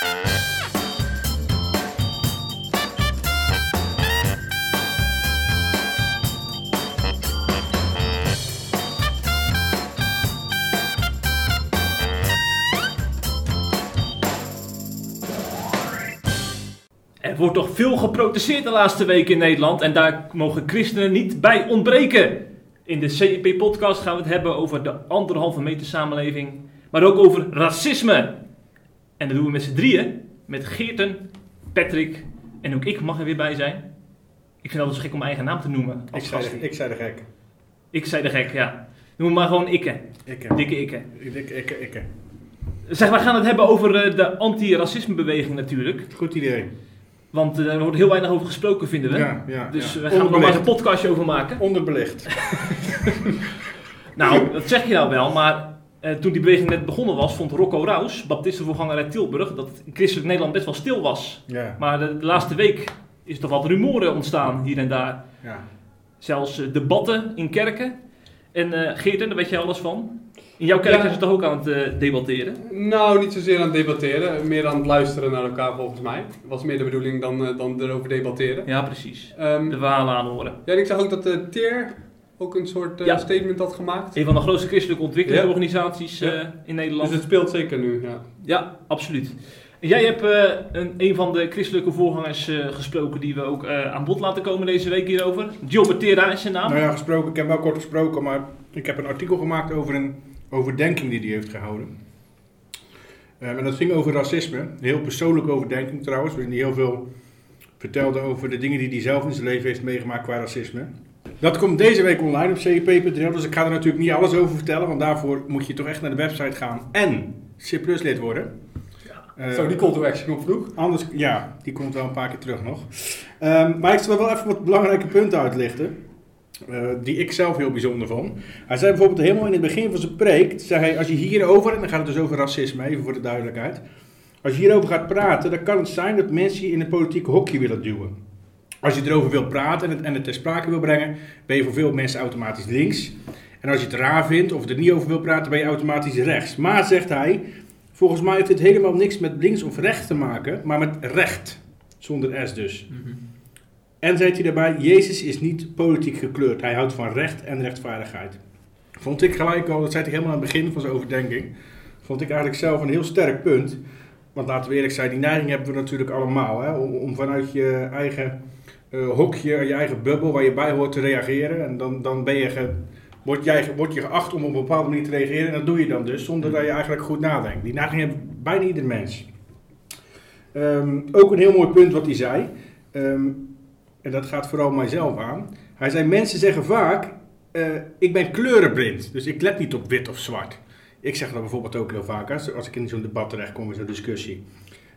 Er wordt toch veel geprotesteerd de laatste weken in Nederland en daar mogen christenen niet bij ontbreken. In de CEP-podcast gaan we het hebben over de anderhalve meter samenleving, maar ook over racisme. En dat doen we met z'n drieën, met Geerten, Patrick en ook ik mag er weer bij zijn. Ik vind het altijd zo gek om mijn eigen naam te noemen. Ik zei, de, ik zei de gek. ik zei de gek, ja. Noem maar gewoon ikke. Ik, eh, Dikke ikke. ik, ik, ik, ik, eh. Zeg, we gaan het hebben over eh, de anti-racismebeweging natuurlijk. Goed idee. Want eh, er wordt heel weinig over gesproken, vinden we. Ja, ja, Dus ja. we gaan er nog maar eens een podcastje over maken. Onderbelicht. Nou, dat zeg je nou wel, maar eh, toen die beweging net begonnen was, vond Rocco Raus, baptistenvoorganger uit Tilburg, dat het in christelijk Nederland best wel stil was. Maar de, de laatste week is er wat rumoren ontstaan hier en daar. Zelfs eh, debatten in kerken. En eh Geerten, daar weet jij alles van. In jouw kerk Ja. zijn ze toch ook aan het debatteren? Nou, niet zozeer aan het debatteren, meer aan het luisteren naar elkaar volgens mij. was meer de bedoeling dan, dan erover debatteren. Ja, precies. Ehm, De verhalen aanhoren. ja, en ik zag ook dat de TER ook een soort eh, Ja. statement had gemaakt. Een van de grootste christelijke ontwikkelingsorganisaties Ja. eh, in Nederland. Dus het speelt zeker nu, ja. Ja, absoluut. En Jij hebt eh, een, een van de christelijke voorgangers eh, gesproken die we ook eh, aan bod laten komen deze week hierover. Gilbert Tera is zijn naam. Nou ja, gesproken, ik heb wel kort gesproken, maar ik heb een artikel gemaakt over een overdenking die hij heeft gehouden. Eh, en dat ging over racisme. Een heel persoonlijke overdenking trouwens, waarin hij heel veel vertelde over de dingen die hij zelf in zijn leven heeft meegemaakt qua racisme. Dat komt deze week online op cep.nl, dus ik ga er natuurlijk niet alles over vertellen, want daarvoor moet je toch echt naar de website gaan en C lid worden. Zo, die call to action komt vroeg. Anders, ja, die komt wel een paar keer terug nog. Ehm, maar ik zal wel even wat belangrijke punten uitlichten. eh, die ik zelf heel bijzonder vond. Hij zei bijvoorbeeld helemaal in het begin van zijn preek: zei hij, Als je hierover, en dan gaat het dus over racisme, even voor de duidelijkheid. Als je hierover gaat praten, dan kan het zijn dat mensen je in een politieke hokje willen duwen. Als je erover wil praten en het, en het ter sprake wil brengen, ben je voor veel mensen automatisch links. En als je het raar vindt of er niet over wil praten, ben je automatisch rechts. Maar zegt hij, volgens mij heeft dit helemaal niks met links of rechts te maken, maar met recht. Zonder S dus. Mhm. En zei hij daarbij, Jezus is niet politiek gekleurd. Hij houdt van recht en rechtvaardigheid. Vond ik gelijk al, dat zei hij helemaal aan het begin van zijn overdenking. Vond ik eigenlijk zelf een heel sterk punt. Want laten we eerlijk zijn, die neiging hebben we natuurlijk allemaal. Hè? Om, om vanuit je eigen eh, hokje, je eigen bubbel waar je bij hoort te reageren. En dan, dan ben je word, jij, je geacht om op een bepaalde manier te reageren. En dat doe je dan dus, zonder dat je eigenlijk goed nadenkt. Die neiging heeft bijna ieder mens. Ehm, ook een heel mooi punt wat hij zei. Ehm, en dat gaat vooral mijzelf aan. Hij zei, mensen zeggen vaak, eh, ik ben kleurenblind. Dus ik let niet op wit of zwart. Ik zeg dat bijvoorbeeld ook heel vaak, hè, als ik in zo'n debat terechtkom, in zo'n discussie.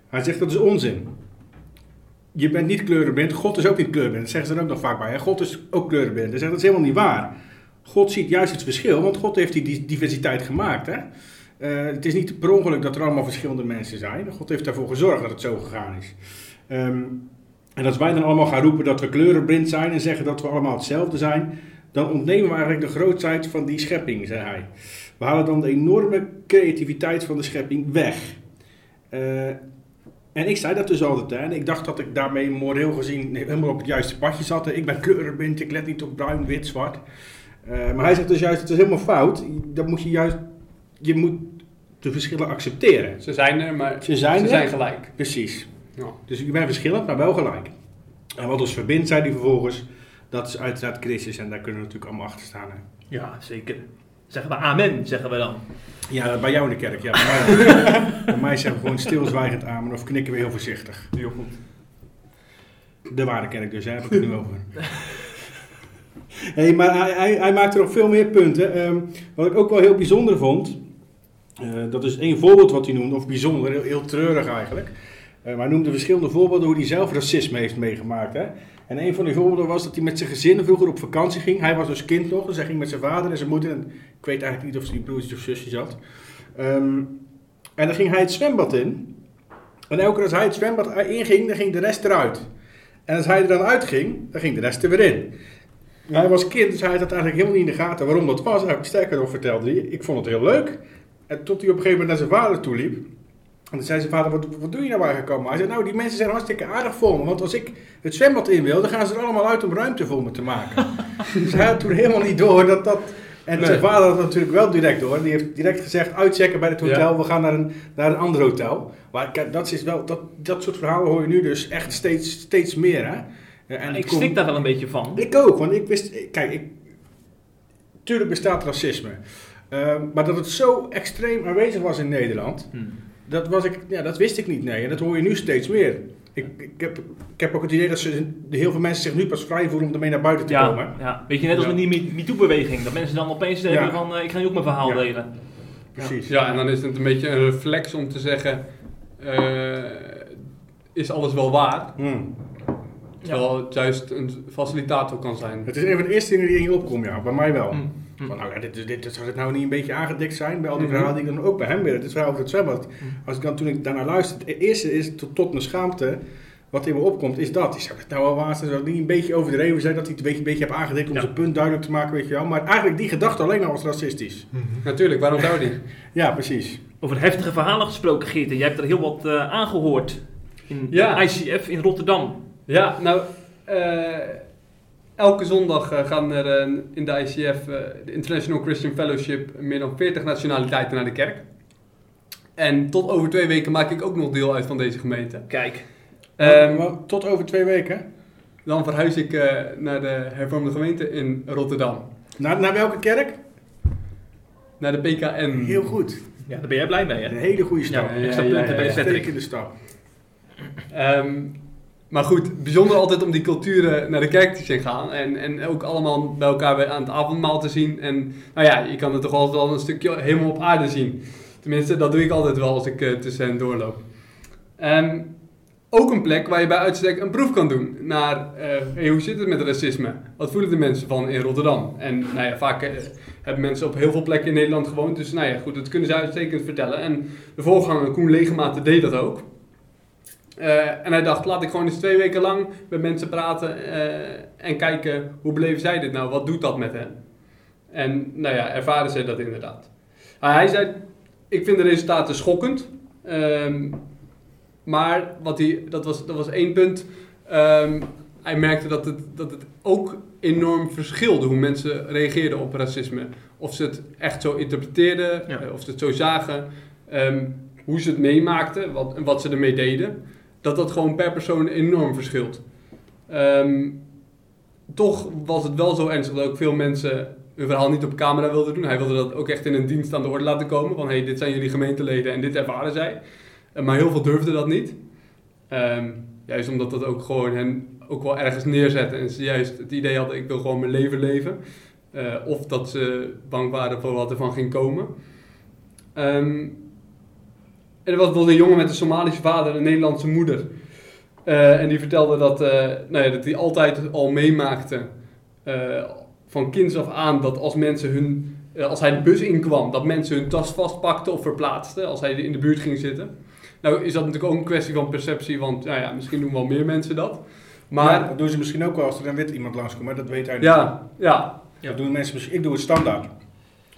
Hij zegt, dat is onzin. Je bent niet kleurenblind, God is ook niet kleurenblind. Dat zeggen ze er ook nog vaak bij. God is ook kleurenblind. Zegt, dat is helemaal niet waar. God ziet juist het verschil, want God heeft die di- diversiteit gemaakt. Hè? Eh, het is niet per ongeluk dat er allemaal verschillende mensen zijn. God heeft ervoor gezorgd dat het zo gegaan is. Ehm, en als wij dan allemaal gaan roepen dat we kleurenblind zijn en zeggen dat we allemaal hetzelfde zijn, dan ontnemen we eigenlijk de grootheid van die schepping, zei hij. We halen dan de enorme creativiteit van de schepping weg. Eh, en ik zei dat dus altijd. Hè. En ik dacht dat ik daarmee moreel gezien helemaal op het juiste padje zat. Ik ben kleurenblind, ik let niet op bruin, wit, zwart. Eh, maar hij zegt dus juist, het is helemaal fout. Dan moet je juist, je moet de verschillen accepteren. Ze zijn er, maar Ze zijn ze er. zijn gelijk. Precies. Ja. Dus je bent verschillend, maar wel gelijk. En wat ons verbindt, zei hij vervolgens, dat is uiteraard Christus. En daar kunnen we natuurlijk allemaal achter staan. Hè. Ja, zeker. Zeggen we amen, zeggen we dan. Ja, bij jou in de kerk. Ja, bij, mij, bij mij zeggen we gewoon stilzwijgend amen of knikken we heel voorzichtig. Heel goed. De ware kerk dus, hè, heb ik het nu over. Hey, maar hij, hij, hij maakte nog veel meer punten. Ehm, wat ik ook wel heel bijzonder vond, eh, dat is één voorbeeld wat hij noemde, of bijzonder, heel, heel treurig eigenlijk. Eh, maar hij noemde verschillende voorbeelden hoe hij zelf racisme heeft meegemaakt. Hè? En een van die voorbeelden was dat hij met zijn gezin vroeger op vakantie ging. Hij was dus kind nog, dus hij ging met zijn vader en zijn moeder. En ik weet eigenlijk niet of hij broertjes of zusjes had. Ehm, en dan ging hij het zwembad in. En elke keer als hij het zwembad inging, dan ging de rest eruit. En als hij er dan uitging, dan ging de rest er weer in. Hij was kind, dus hij had het eigenlijk helemaal niet in de gaten waarom dat was. Hij, sterker nog vertelde hij, ik vond het heel leuk. En tot hij op een gegeven moment naar zijn vader toe liep. En toen zei zijn vader, wat, wat doe je nou eigenlijk allemaal? Hij zei, nou die mensen zijn hartstikke aardig voor me. Want als ik het zwembad in wil, dan gaan ze er allemaal uit om ruimte voor me te maken. dus hij had toen helemaal niet door dat dat... En Nee. zijn vader had natuurlijk wel direct door. Die heeft direct gezegd, uitchecken bij het hotel. Ja. We gaan naar een, naar een ander hotel. Maar kijk, dat, is wel, dat, dat soort verhalen hoor je nu dus echt steeds, steeds meer. Hè? En het ik schrik daar wel een beetje van. ik ook, want ik wist... Kijk, ik, tuurlijk bestaat racisme. Ehm, maar dat het zo extreem aanwezig was in Nederland... Hm. Dat, was ik, ja, dat wist ik niet, nee. En dat hoor je nu steeds meer. Ik, ik, heb, ik heb ook het idee dat ze, heel veel mensen zich nu pas vrij voelen om ermee naar buiten te komen. Ja, weet je, net als Ja. met die Me- MeToo-beweging. Dat mensen dan opeens denken Ja. van, eh, ik ga nu ook mijn verhaal Ja. delen. Precies. Ja, en dan is het een beetje een reflex om te zeggen, eh, is alles wel waar? Hmm. Terwijl het juist een facilitator kan zijn. Het is een van de eerste dingen die in je opkomt, ja. Bij mij wel. Hm. Hm. Van, nou, ja, dit, dit, dit, zou het nou niet een beetje aangedikt zijn bij al die verhalen die ik dan ook bij hem weer. Dit verhaal over het zwembad. Als ik dan toen ik daarnaar luisterde, het eerste is tot, tot mijn schaamte. Wat in me opkomt, is dat. Ik zou het nou wel waar zijn, zou het niet een beetje overdreven zijn dat hij het een beetje, een beetje heeft aangedikt om Ja. zijn punt duidelijk te maken, weet je wel. Maar eigenlijk die gedachte alleen al was racistisch. Natuurlijk, waarom zou die? Ja, precies. Over heftige verhalen gesproken, Geert. Jij hebt er heel wat eh, aangehoord in Ja. ICF in Rotterdam. Ja, nou, eh, elke zondag eh, gaan er eh, in de ICF, eh, de International Christian Fellowship, meer dan 40 nationaliteiten naar de kerk. En tot over twee weken maak ik ook nog deel uit van deze gemeente. Kijk. Ehm, tot over twee weken. dan verhuis ik eh, naar de hervormde gemeente in Rotterdam. Naar, naar welke kerk? Naar de PKN. Heel goed. Ja, daar ben jij blij mee, Een hè? hele goede stap. Ja, ja, ja, ja, bij ja. Patrick. Uitstekende stap. Ehm, maar goed, bijzonder altijd om die culturen naar de kerk te zien gaan. En, en ook allemaal bij elkaar aan het avondmaal te zien. En nou ja, je kan het toch altijd wel een stukje helemaal op aarde zien. Tenminste, dat doe ik altijd wel als ik eh, tussen hen doorloop. Ehm, ook een plek waar je bij uitstek een proef kan doen naar eh, hoe zit het met racisme? Wat voelen de mensen van in Rotterdam? En nou ja, vaak eh, hebben mensen op heel veel plekken in Nederland gewoond. Dus nou ja, goed, dat kunnen ze uitstekend vertellen. En de voorganger Koen Legematen deed dat ook. Eh, en hij dacht, laat ik gewoon eens twee weken lang met mensen praten eh, en kijken hoe beleven zij dit nou? Wat doet dat met hen? En nou ja, ervaren zij dat inderdaad. Maar hij zei, ik vind de resultaten schokkend. Ehm, maar wat hij, dat, was, dat was één punt. Ehm, hij merkte dat het, dat het ook enorm verschilde hoe mensen reageerden op racisme. Of ze het echt zo interpreteerden, Ja. eh, of ze het zo zagen. Ehm, hoe ze het meemaakten wat, en wat ze ermee deden. Dat dat gewoon per persoon enorm verschilt. Ehm, toch was het wel zo ernstig dat ook veel mensen hun verhaal niet op camera wilden doen. Hij wilde dat ook echt in een dienst aan de orde laten komen. Van hey, dit zijn jullie gemeenteleden en dit ervaren zij. Eh, maar heel veel durfden dat niet. Ehm, juist omdat dat ook gewoon hen ook wel ergens neerzette. En ze juist het idee hadden, ik wil gewoon mijn leven leven. Eh, of dat ze bang waren voor wat er van ging komen. Ehm, en er was bijvoorbeeld een jongen met een Somalische vader en een Nederlandse moeder. Eh, en die vertelde dat, eh, nou ja, dat hij altijd al meemaakte eh, van kinds af aan dat als mensen hun, als hij de bus inkwam, dat mensen hun tas vastpakten of verplaatsten als hij in de buurt ging zitten. Nou is dat natuurlijk ook een kwestie van perceptie, want nou ja, misschien doen wel meer mensen dat. Maar dat doen ze misschien ook wel als er een wit iemand langskomt, maar dat weet hij niet. ja, ja, Dat doen mensen misschien, ik doe het standaard.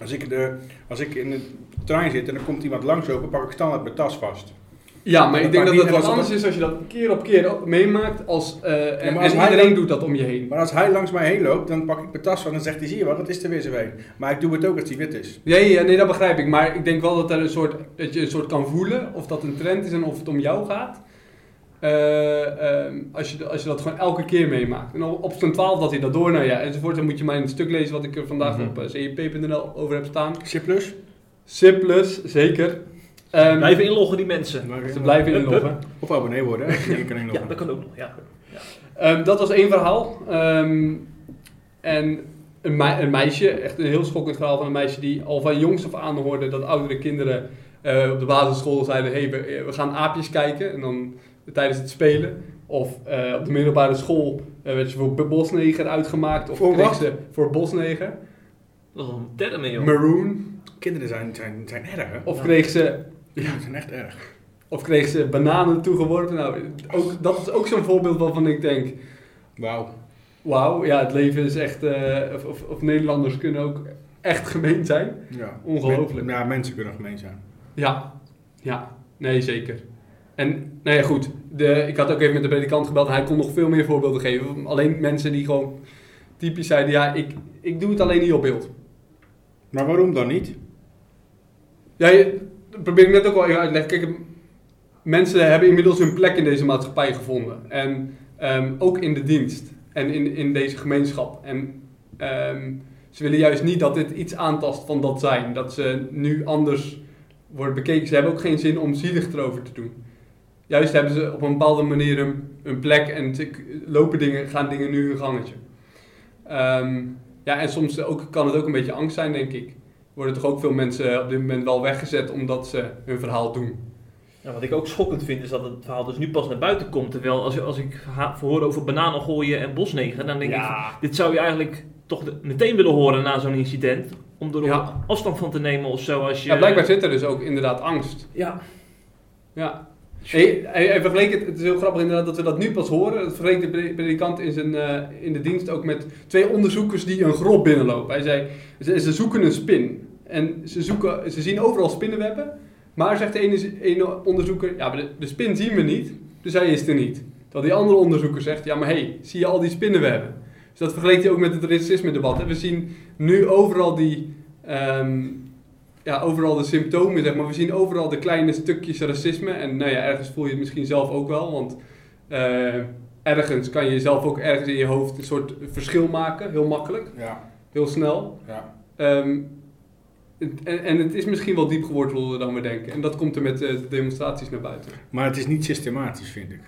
Als ik, de, als ik in de trein zit en er komt iemand langslopen, pak ik standaard mijn tas vast. ja, maar ik denk dat het als anders is als je dat keer op keer meemaakt als, eh, en, als en iedereen dan- doet dat om je heen. Maar als hij langs mij heen loopt, dan pak ik mijn tas vast en dan zegt hij, zie je wat, dat is er weer zo een. Maar ik doe het ook als hij wit is. Ja, ja, nee, dat begrijp ik. Maar ik denk wel dat, er een soort, dat je een soort kan voelen of dat een trend is en of het om jou gaat. Eh, ehm, als, je, als je dat gewoon elke keer meemaakt. En op op zijn 12 dat hij dat door, nou ja, enzovoort. Dan moet je het stuk lezen wat ik er vandaag Mhm. op uh, cip.nl over heb staan. C+. plus. C+, zeker. Ehm, Blijven inloggen die mensen. ze blijven Hup, inloggen. Of abonnee worden, hè. Je kan Ja, inloggen. dat kan ook nog. Ja. Ehm, dat was één verhaal. Ehm, en een meisje, echt een heel schokkend verhaal van een meisje die al van jongs af aan hoorde dat oudere kinderen eh, op de basisschool zeiden: hey, we, we gaan aapjes kijken. En dan tijdens het spelen. Of eh, op de middelbare school eh, werd je voor bosneger uitgemaakt. Of Voor kreeg wat? ze voor bosneger. Is een term joh. Maroon. Kinderen zijn, zijn, zijn erg, hè. Of Ja. kreeg ze Kinderen zijn echt erg. Of kreeg ze bananen toegeworpen. Nou, ook, dat is ook zo'n voorbeeld waarvan ik denk... Wauw. Wauw, ja, het leven is echt... eh, of, of, of Nederlanders kunnen ook echt gemeen zijn. Ja. Ongelooflijk. Men- ja, mensen kunnen gemeen zijn. Ja, ja. Nee, zeker. En, nou ja, goed. De, ik had ook even met de predikant gebeld en hij kon nog veel meer voorbeelden geven. Alleen mensen die gewoon typisch zeiden, ja, ik, ik doe het alleen niet op beeld. Maar waarom dan niet? Ja, je, dat probeer ik net ook al even uit te leggen. Kijk, mensen hebben inmiddels hun plek in deze maatschappij gevonden. En ehm, ook in de dienst. En in, in deze gemeenschap. En ehm, ze willen juist niet dat dit iets aantast van dat zijn. Dat ze nu anders worden bekeken. Ze hebben ook geen zin om zielig erover te doen. Juist hebben ze op een bepaalde manier een, een plek en lopen dingen, gaan dingen nu hun gangetje. Ehm, ja, en soms ook, kan het ook een beetje angst zijn, denk ik. Worden toch ook veel mensen op dit moment wel weggezet omdat ze hun verhaal doen. Ja, wat ik ook schokkend vind is dat het verhaal dus nu pas naar buiten komt. Terwijl als, als ik hoor over bananen gooien en bosnegen, dan denk ik, dit zou je eigenlijk toch de- meteen willen horen na zo'n incident. Om er Ja. afstand van te nemen of zo. Als je, Ja, blijkbaar zit er dus ook inderdaad angst. Ja, Ja. Hij, hij, het, is heel grappig inderdaad dat we dat nu pas horen. Het vergeleek de pre- predikant in, zijn, eh, in de dienst ook met twee onderzoekers die een grot binnenlopen. Hij zei, ze, ze zoeken een spin. En ze, zoeken, ze zien overal spinnenwebben. Maar zegt de ene, onderzoeker, ja, de spin zien we niet, dus hij is er niet. Terwijl die andere onderzoeker zegt, ja, maar hé, hey, zie je al die spinnenwebben? Dus dat vergeleek hij ook met het racisme-debat. hè. We zien nu overal die, ehm, ja, overal de symptomen, zeg maar. We zien overal de kleine stukjes racisme. En nou ja, ergens voel je het misschien zelf ook wel. Want eh, ergens kan je zelf ook ergens in je hoofd een soort verschil maken. Heel makkelijk, Ja, heel snel. ja. Ehm, en, en het is misschien wel diep geworteld dan we denken. En dat komt er met eh, de demonstraties naar buiten. Maar het is niet systematisch, vind ik.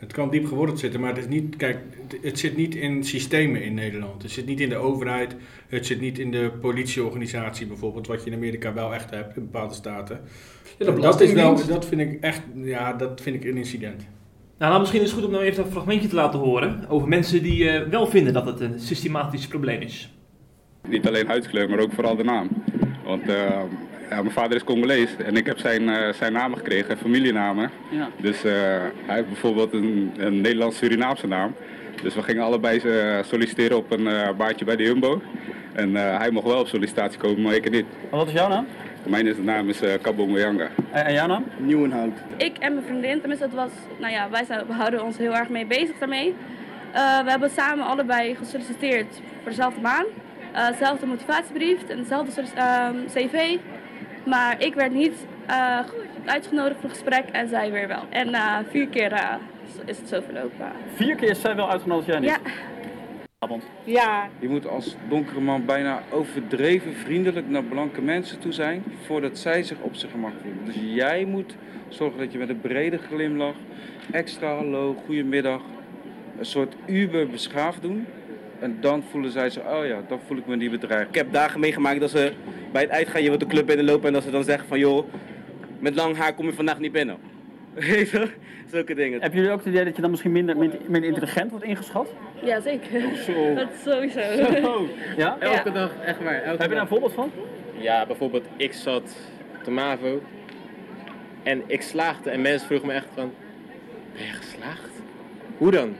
Het kan diep geworteld zitten, maar het is niet. Kijk, het- het zit niet in systemen in Nederland. Het zit niet in de overheid. Het zit niet in de politieorganisatie bijvoorbeeld, wat je in Amerika wel echt hebt in bepaalde staten. Ja, de dat, is wel, dat vind ik echt. Ja, dat vind ik een incident. Nou, nou, misschien is het goed om nou even een fragmentje te laten horen over mensen die eh, wel vinden dat het een systematisch probleem is. Niet alleen huidskleur, maar ook vooral de naam. Want eh, ja, mijn vader is Congolees en ik heb zijn, eh, zijn namen gekregen, familienamen. Ja. Dus eh, hij heeft bijvoorbeeld een, een Nederlands-Surinaamse naam. Dus we gingen allebei eh, solliciteren op een eh, baantje bij de Jumbo. En eh, hij mocht wel op sollicitatie komen, maar ik niet. En wat is jouw naam? Mijn is- naam is eh Kabo Moyanga. En, en jouw naam? Nieuwenhout. Ik en mijn vriendin, tenminste dat was, nou ja, wij zijn, we houden ons heel erg mee bezig daarmee. Eh, we hebben samen allebei gesolliciteerd voor dezelfde baan. Eh, dezelfde motivatiebrief en dezelfde ehm, cv. Maar ik werd niet eh, uitgenodigd voor een gesprek en zij weer wel. En na vier keer eh, is het zo verlopen. Vier keer is zij wel uitgenodigd, jij niet? Ja, Avond. ja, Je moet als donkere man bijna overdreven vriendelijk naar blanke mensen toe zijn voordat zij zich op zijn gemak voelen. Dus jij moet zorgen dat je met een brede glimlach, extra hallo, goedemiddag, een soort uber beschaafd doen. En dan voelen zij zich, oh ja, dan voel ik me niet bedreigd. Ik heb dagen meegemaakt dat ze bij het uitgaan, je wilt de club binnenlopen en dat ze dan zeggen van joh, met lang haar kom je vandaag niet binnen. Weet je, zulke dingen. Hebben jullie ook het idee dat je dan misschien minder, minder, minder intelligent wordt ingeschat? ja zeker. Dat is sowieso. Ja? Elke dag, echt waar. Elke Heb je daar een voorbeeld van? Ja, bijvoorbeeld ik zat te MAVO en ik slaagde en mensen vroegen me echt van, ben je geslaagd? Hoe dan?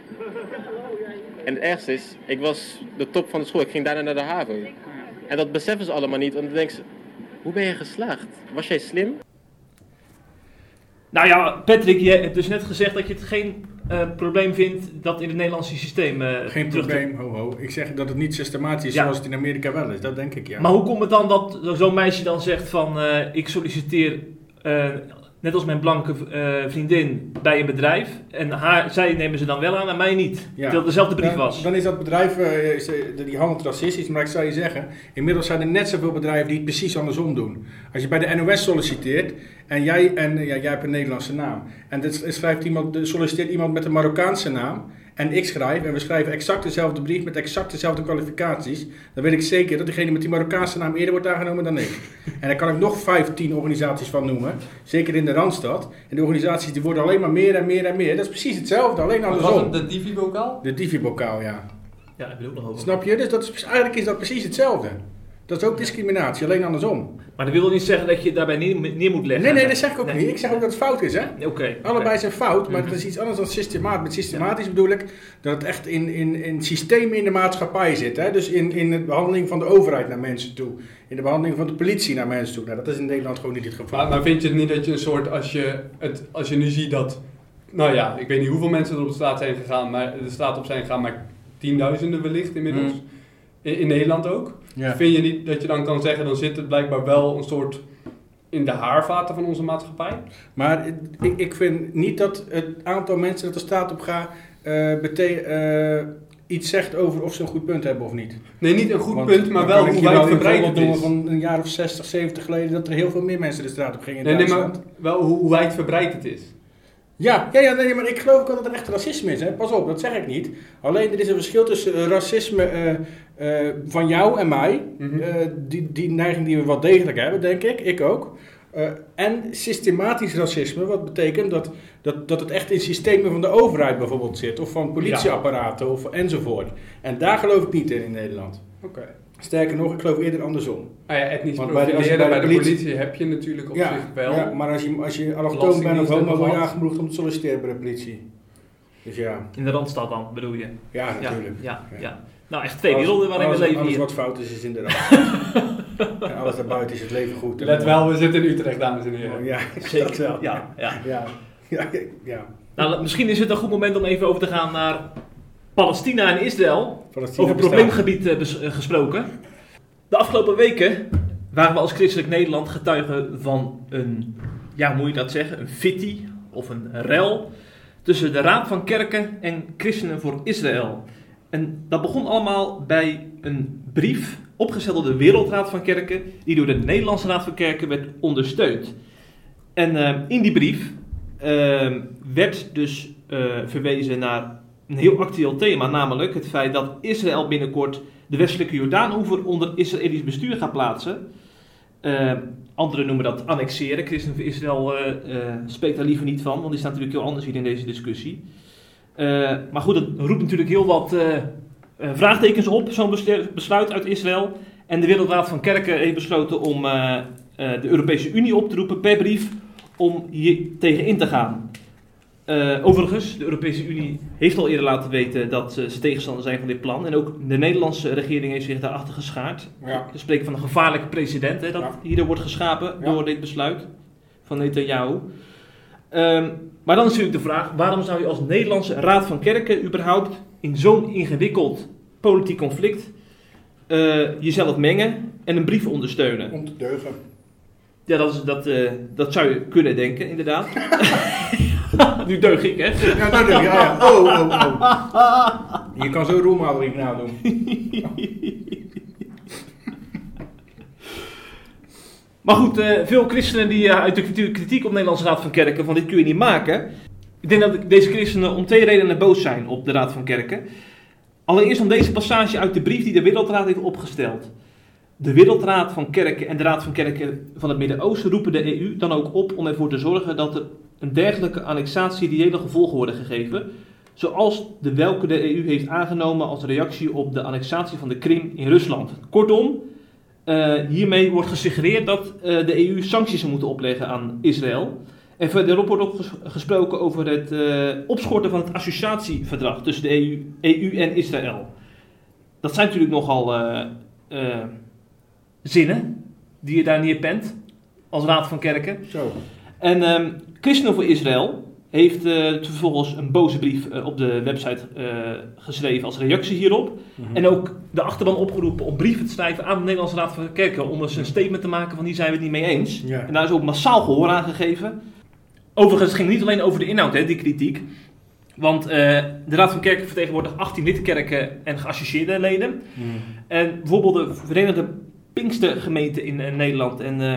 En het ergste is, ik was de top van de school, ik ging daarna naar de HAVO. En dat beseffen ze allemaal niet, want dan denken ze, hoe ben je geslaagd? Was jij slim? Nou ja, Patrick, je hebt dus net gezegd dat je het geen eh, probleem vindt dat in het Nederlandse systeem eh, Geen probleem, ho ho. Ik zeg dat het niet systematisch is Ja. zoals het in Amerika wel is. Dat denk ik, ja. Maar hoe komt het dan dat zo'n meisje dan zegt van eh, ik solliciteer eh, net als mijn blanke eh, vriendin bij een bedrijf en haar, zij nemen ze dan wel aan en mij niet. Ja. Terwijl het dezelfde brief was. Dan is dat bedrijf, eh, is, eh, die handelt racistisch, maar ik zou je zeggen, inmiddels zijn er net zoveel bedrijven die het precies andersom doen. Als je bij de NOS solliciteert en jij, en, ja, jij hebt een Nederlandse naam en dit schrijft iemand, solliciteert iemand met een Marokkaanse naam en ik schrijf en we schrijven exact dezelfde brief met exact dezelfde kwalificaties, dan weet ik zeker dat degene met die Marokkaanse naam eerder wordt aangenomen dan ik. en daar kan ik nog 15 organisaties van noemen, zeker in de Randstad. En die organisaties die worden alleen maar meer en meer en meer. Dat is precies hetzelfde, alleen Was andersom. het de Divi-bokaal? De Divi-bokaal, ja. Ja, ik ook nog over. Snap je? Dus dat is, eigenlijk is dat precies hetzelfde. Dat is ook discriminatie, alleen andersom. Maar dat wil niet zeggen dat je daarbij neer, neer moet leggen. Nee, nee, dat zeg ik ook Nee. niet. Ik zeg ook dat het fout is, hè? Oké. Allebei zijn fout, maar het is iets anders dan systematisch. Met systematisch bedoel ik dat het echt in, in, in systemen in de maatschappij zit. Hè? Dus in, in de behandeling van de overheid naar mensen toe. In de behandeling van de politie naar mensen toe. Nou, dat is in Nederland gewoon niet het geval. Maar, maar vind je het niet dat je een soort, als je, het, als je nu ziet dat, nou ja, ik weet niet hoeveel mensen er op de straat zijn gegaan, maar de straat op zijn gegaan, maar tienduizenden wellicht inmiddels. Mm. In, in Nederland ook. Ja. Vind je niet dat je dan kan zeggen, dan zit het blijkbaar wel een soort in de haarvaten van onze maatschappij? Maar ik, ik vind niet dat het aantal mensen dat de straat op gaat eh, bete- eh, iets zegt over of ze een goed punt hebben of niet. Nee, niet een goed Want punt, maar wel hoe wijdverbreid het is. van een jaar of 60, 70 geleden dat er heel veel meer mensen de straat op gingen in Nee, nee, maar wel hoe, hoe wijdverbreid het is. Ja, ja, ja nee, maar ik geloof ook wel dat er echt racisme is. Hè? Pas op, dat zeg ik niet. Alleen er is een verschil tussen eh, racisme eh, eh, van jou en mij. Mhm. Die, die neiging die we wel degelijk hebben, denk ik. Ik ook. En systematisch racisme, wat betekent dat, dat, dat het echt in systemen van de overheid bijvoorbeeld zit. Of van politieapparaten of enzovoort. En daar geloof ik niet in in Nederland. Oké. Sterker nog, ik geloof eerder andersom. Ah ja, etnisch Want bij de- als je profileren bij bij de, de politie- politie heb je natuurlijk op ja, zich wel. ja, maar als je, als je allochtoon bent of homo, word je aangemoedigd om te solliciteren bij de politie. Dus ja, In de Randstad dan, bedoel je? ja natuurlijk. ja, Ja. ja. Nou, echt twee Alles- werelden waarin we leven alles hier. wat fout is, is in de en alles daarbuiten is het leven goed. Let wel, we zitten in Utrecht, dames en heren. Ja, Zeker. dat wel. Ja, ja. Ja, ja, ja. Nou, misschien is het een goed moment om even over te gaan naar Palestina en Israël. Over bestaat. probleemgebied eh, eh, gesproken. De afgelopen weken waren we als christelijk Nederland getuigen van een, ja hoe moet je dat zeggen, een fitty of een rel tussen de Raad van Kerken en Christenen voor Israël. En dat begon allemaal bij een brief opgesteld door de Wereldraad van Kerken, die door de Nederlandse Raad van Kerken werd ondersteund. En eh, in die brief eh, werd dus eh, verwezen naar een heel actueel thema, namelijk het feit dat Israël binnenkort de westelijke Jordaanoever onder Israëlisch bestuur gaat plaatsen. Eh, anderen noemen dat annexeren. Christen van Israël eh, spreekt daar liever niet van, want die staat natuurlijk heel anders hier in deze discussie. Maar goed, dat roept natuurlijk heel wat vraagtekens op, zo'n beslu- besluit uit Israël. En de Wereldraad van Kerken heeft besloten om de Europese Unie op te roepen per brief om hier tegen in te gaan. Eh, overigens, de Europese Unie heeft al eerder laten weten dat eh, ze tegenstander zijn van dit plan. En ook de Nederlandse regering heeft zich daarachter geschaard. Ja. We spreken van een gevaarlijke precedent hè, dat Ja. hierdoor wordt geschapen Ja. door dit besluit van Netanyahu. Ehm, maar dan is natuurlijk de vraag, waarom zou je als Nederlandse Raad van Kerken überhaupt in zo'n ingewikkeld politiek conflict eh, jezelf mengen en een brief ondersteunen? Om te deugen. Ja, dat, is, dat, dat zou je kunnen denken, inderdaad. nu deug ik, hè? Ja, denk ik. Ja, ja. Oh, oh, oh. Je kan zo roemhouding nadoen. Maar goed, eh, veel christenen die uh, uit natuurlijk kritiek op de Nederlandse Raad van Kerken van dit kun je niet maken. Ik denk dat deze christenen om twee redenen boos zijn op de Raad van Kerken. Allereerst om deze passage uit de brief die de Wereldraad heeft opgesteld. De Wereldraad van Kerken en de Raad van Kerken van het Midden-Oosten roepen de EU dan ook op om ervoor te zorgen dat er een dergelijke annexatie reële gevolgen worden gegeven. Zoals de welke de EU heeft aangenomen als reactie op de annexatie van de Krim in Rusland. Kortom, uh, hiermee wordt gesuggereerd dat uh, de EU sancties moeten opleggen aan Israël. En verderop wordt ook ges gesproken over het uh, opschorten van het associatieverdrag tussen de EU, EU, en Israël. Dat zijn natuurlijk nogal zinnen die je daar neerpent als Raad van Kerken. Zo. En um, Christenen voor Israël heeft vervolgens een boze brief op de website geschreven als reactie hierop. Mm -hmm. En ook de achterban opgeroepen om brieven te schrijven aan de Nederlandse Raad van Kerken. Om eens een statement te maken van hier zijn we het niet mee eens. En daar is ook massaal gehoor aan gegeven. Overigens ging het niet alleen over de inhoud, hè, die kritiek. Want uh, de Raad van Kerken vertegenwoordigt 18 lidkerken en geassocieerde leden. Mm. En bijvoorbeeld de Verenigde Pinkstergemeenten in uh, Nederland en uh,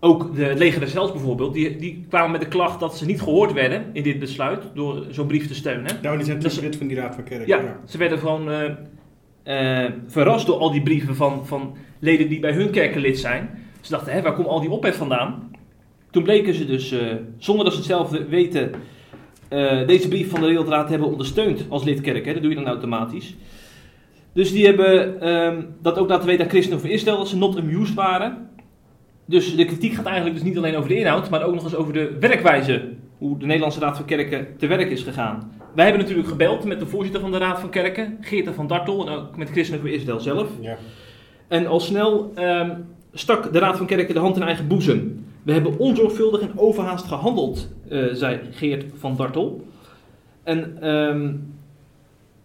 ook de Leger des Hels bijvoorbeeld, die, die kwamen met de klacht dat ze niet gehoord werden in dit besluit door zo'n brief te steunen. Nou, die zijn Dus- lid van die Raad van Kerken. Ja, ja. ze werden gewoon eh, eh, verrast door al die brieven van, van leden die bij hun kerken lid zijn. Ze dachten, hè, waar komt al die ophef vandaan? Toen bleken ze dus, eh, zonder dat ze het zelf weten, deze brief van de Wereldraad hebben ondersteund als lidkerk. Hè? Dat doe je dan automatisch. Dus die hebben ehm, dat ook laten weten aan Christen over Israël, dat ze not amused waren. Dus de kritiek gaat eigenlijk dus niet alleen over de inhoud, maar ook nog eens over de werkwijze. Hoe de Nederlandse Raad van Kerken te werk is gegaan. Wij hebben natuurlijk gebeld met de voorzitter van de Raad van Kerken, Geert van Dartel, en ook met Christen Israël zelf. Ja. En al snel ehm, stak de Raad van Kerken de hand in eigen boezem. We hebben onzorgvuldig en overhaast gehandeld, eh, zei Geert van Dartel. En ehm,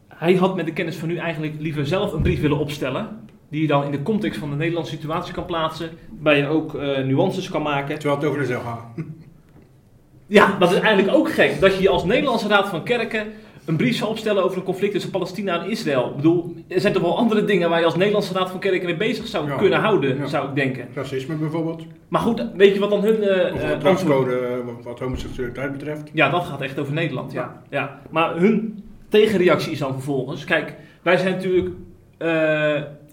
hij had met de kennis van nu eigenlijk liever zelf een brief willen opstellen. Die je dan in de context van de Nederlandse situatie kan plaatsen. Waar je ook eh, nuances kan maken. Terwijl het over de zelf gaat. Ja, dat is eigenlijk ook gek. Dat je als Nederlandse Raad van Kerken een brief zou opstellen over een conflict tussen Palestina en Israël. Ik bedoel, er zijn toch wel andere dingen waar je als Nederlandse Raad van Kerken mee bezig zou Ja. kunnen houden, Ja. zou ik denken. Racisme bijvoorbeeld. Maar goed, weet je wat dan hun... eh, Of eh, wat- homoseksualiteit betreft. Ja, dat gaat echt over Nederland, ja. ja. Maar hun tegenreactie is dan vervolgens... Kijk, wij zijn natuurlijk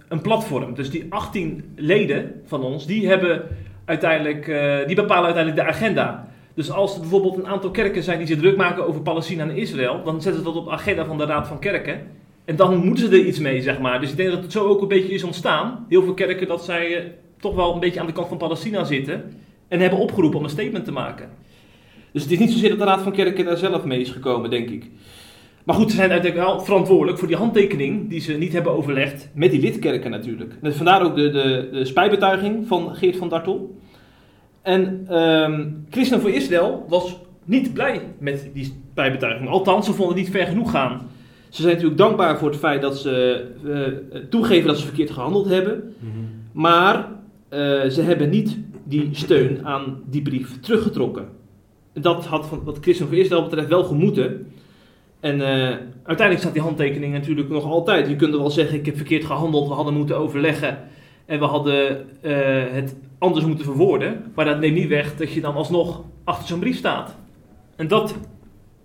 een platform. Dus die 18 leden van ons, die hebben uiteindelijk... eh, die bepalen uiteindelijk de agenda. Dus als er bijvoorbeeld een aantal kerken zijn die zich druk maken over Palestina en Israël... dan zetten ze dat op de agenda van de Raad van Kerken. En dan moeten ze er iets mee, zeg maar. Dus ik denk dat het zo ook een beetje is ontstaan. Heel veel kerken dat zij eh, toch wel een beetje aan de kant van Palestina zitten... en hebben opgeroepen om een statement te maken. Dus het is niet zozeer dat de Raad van Kerken daar zelf mee is gekomen, denk ik. Maar goed, ze zijn uiteindelijk wel verantwoordelijk voor die handtekening die ze niet hebben overlegd met die lidkerken natuurlijk. Dus vandaar ook de, de, de spijtbetuiging van Geert van Dartel. En ehm Christen voor Israël was niet blij met die spijtbetuiging. Althans, ze vonden het niet ver genoeg gaan. Ze zijn natuurlijk dankbaar voor het feit dat ze eh, toegeven dat ze verkeerd gehandeld hebben. Maar eh, ze hebben niet die steun aan die brief teruggetrokken. Dat had van, wat Christen voor Israël betreft wel gemoeten. En eh, uiteindelijk staat die handtekening natuurlijk nog altijd. Je kunt er wel zeggen, ik heb verkeerd gehandeld, we hadden moeten overleggen. En we hadden eh, het anders moeten verwoorden. Maar dat neemt niet weg dat je dan alsnog achter zo'n brief staat. En dat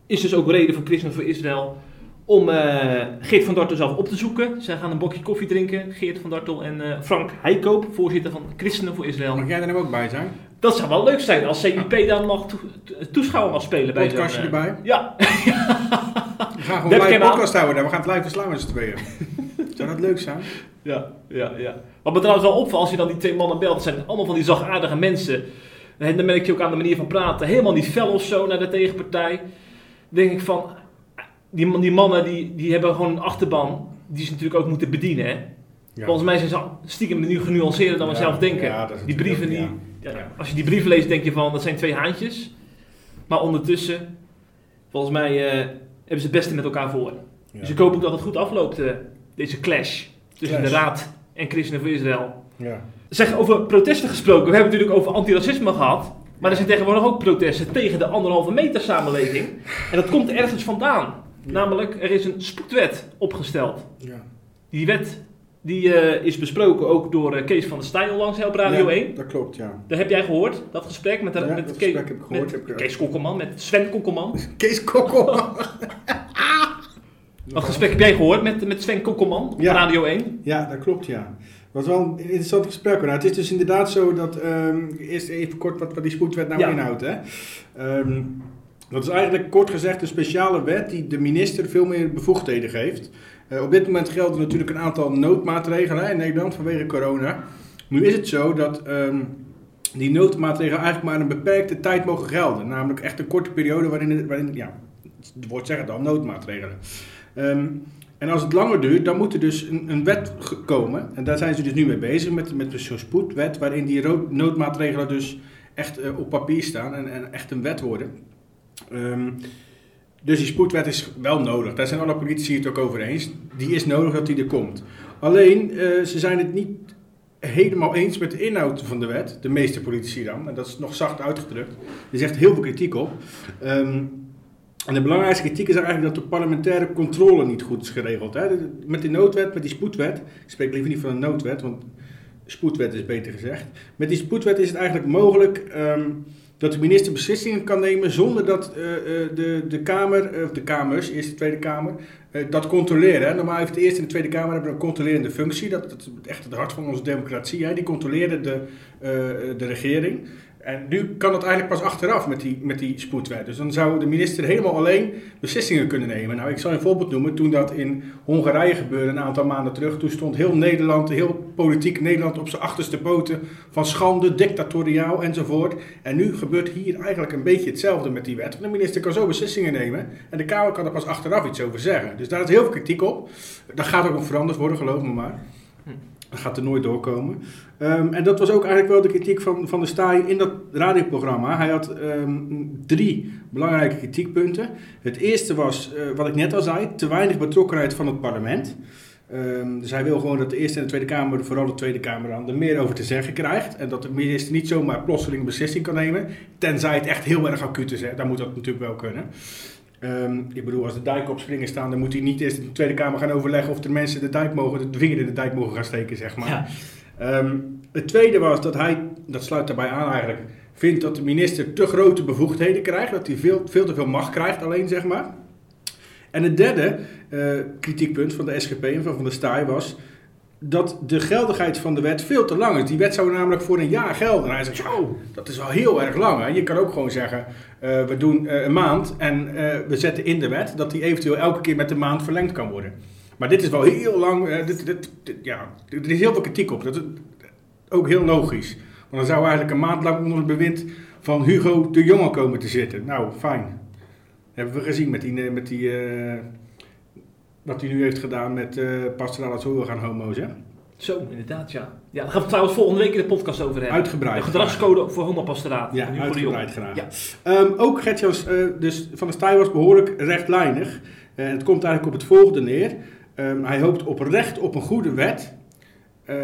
is dus ook reden voor Christen voor Israël om eh, Geert van Dartel zelf op te zoeken. Zij gaan een bokje koffie drinken, Geert van Dartel en Frank Heikoop, voorzitter van Christenen voor Israël. Mag jij er nou ook bij zijn? Dat zou wel leuk zijn als CIP dan mag toe- to- toeschouwer mag spelen. Podcastje erbij. Ja, gaan gewoon live podcast houden. daar. We gaan het live verslaan met z'n tweeën. Zou dat leuk zijn? ja, ja, ja. Wat me trouwens wel opvalt als je dan die twee mannen belt, zijn allemaal van die zachtaardige mensen. En dan merk je ook aan de manier van praten, helemaal niet fel of zo naar de tegenpartij. Dan denk ik van, die, die mannen die, die hebben gewoon een achterban die ze natuurlijk ook moeten bedienen. Hè? Ja. Volgens mij zijn ze stiekem nu genuanceerder dan we Ja, zelf denken. ja, dat is die brieven, die, als je die brieven leest, denk je van dat zijn twee haantjes. Maar ondertussen, volgens mij eh, hebben ze het beste met elkaar voor. Ja. Dus ik hoop ook dat het goed afloopt, eh, deze clash tussen Clash. de Raad en Christenen voor Israël. Ja. Zeg, over protesten gesproken. We hebben het natuurlijk over antiracisme gehad. Maar er zijn tegenwoordig ook protesten tegen de anderhalve meter samenleving. En dat komt ergens vandaan. Namelijk, er is een spoedwet opgesteld. Ja. Die wet die, eh, is besproken ook door eh, Kees van der Stijl langs op Radio Ja, 1. Dat klopt, ja. Daar heb jij gehoord, dat gesprek met, de, Ja, met, dat Kees, gesprek heb ik gehoord, met heb ik- Kees Kokkelman, met Sven Kokkelman. Kees Kokkel. Dat gesprek heb jij gehoord met, met Sven Kokkelman op Ja. Radio 1. Ja, dat klopt, ja. Het was wel een interessant gesprek. Nou, het is dus inderdaad zo dat... ehm, eerst even kort wat, wat die spoedwet nou inhoudt. Hè. Ehm, dat is eigenlijk kort gezegd een speciale wet die de minister veel meer bevoegdheden geeft. Eh, op dit moment gelden natuurlijk een aantal noodmaatregelen in Nederland vanwege corona. Nu is het zo dat ehm, die noodmaatregelen eigenlijk maar een beperkte tijd mogen gelden. Namelijk echt een korte periode waarin, het- waarin ja, het woord het al, noodmaatregelen. Ehm, en als het langer duurt, dan moet er dus een, wet komen. En daar zijn ze dus nu mee bezig, met, met zo'n spoedwet, waarin die noodmaatregelen dus echt eh, op papier staan en, en echt een wet worden. Ehm, dus die spoedwet is wel nodig. Daar zijn alle politici het ook over eens. Die is nodig dat die er komt. Alleen, eh, ze zijn het niet helemaal eens met de inhoud van de wet. De meeste politici dan. En dat is nog zacht uitgedrukt. Er echt heel veel kritiek op. Ehm, en de belangrijkste kritiek is eigenlijk dat de parlementaire controle niet goed is geregeld. Hè? Met die noodwet, met die spoedwet. Ik spreek liever niet van een noodwet, want spoedwet is beter gezegd. Met die spoedwet is het eigenlijk mogelijk ehm, dat de minister beslissingen kan nemen zonder dat eh, eh, de, de Kamer, eh, of de Kamers, Eerste Tweede Kamer, dat controleren. Normaal heeft de Eerste en de Tweede Kamer hebben een controlerende functie. Dat, is echt het hart van onze democratie. Die controleren de, de regering. En nu kan het eigenlijk pas achteraf met die, met die spoedwet. Dus dan zou de minister helemaal alleen beslissingen kunnen nemen. Nou, ik zal een voorbeeld noemen. Toen dat in Hongarije gebeurde een aantal maanden terug, toen stond heel Nederland, heel politiek Nederland op zijn achterste poten van schande, dictatoriaal enzovoort. En nu gebeurt hier eigenlijk een beetje hetzelfde met die wet. De minister kan zo beslissingen nemen en de Kamer kan er pas achteraf iets over zeggen. Dus daar is heel veel kritiek op. Dat gaat ook nog veranderd worden, geloof me maar. Gaat er nooit doorkomen. Ehm, en dat was ook eigenlijk wel de kritiek van, van de Staaij in dat radioprogramma. Hij had ehm, drie belangrijke kritiekpunten. Het eerste was, eh, wat ik net al zei, te weinig betrokkenheid van het parlement. Ehm, dus hij wil gewoon dat de Eerste en de Tweede Kamer, vooral de Tweede Kamer dan, er meer over te zeggen krijgt. En dat de minister niet zomaar plotseling een beslissing kan nemen. Tenzij het echt heel erg acuut is. Hè. Dan moet dat natuurlijk wel kunnen. Ehm, ik bedoel, als de dijk op springen staan, dan moet hij niet eerst in de Tweede Kamer gaan overleggen of de mensen de dijk mogen, de vinger in de dijk mogen gaan steken, zeg maar. Ja. Ehm, het tweede was dat hij, dat sluit daarbij aan eigenlijk, vindt dat de minister te grote bevoegdheden krijgt, dat hij veel, veel te veel macht krijgt alleen, zeg maar. En het derde eh, kritiekpunt van de SGP en van Van der Staaij was dat de geldigheid van de wet veel te lang is. Die wet zou namelijk voor een jaar gelden. En hij zegt, oh, dat is wel heel erg lang. Hè? Je kan ook gewoon zeggen, eh, we doen eh, een maand en eh, we zetten in de wet dat die eventueel elke keer met een maand verlengd kan worden. Maar dit is wel heel lang, dit, dit, ja, er is heel veel kritiek op. Dat is ook heel logisch. Want dan zou eigenlijk een maand lang onder het bewind van Hugo de Jonge komen te zitten. Nou, fijn. hebben we gezien met die, met die wat hij nu heeft gedaan met uh, pastorale zorg aan homo's. Hè? Zo, inderdaad, ja. Ja, daar gaan we trouwens volgende week in de podcast over hebben. Uitgebreid. De gedragscode voor homopastoraat. Ja, uitgebreid gedaan. Ja. Ehm, ook Gertjans, eh dus Van der Staaij was behoorlijk rechtlijnig. En het komt eigenlijk op het volgende neer. Ehm, hij hoopt oprecht op een goede wet. Eh,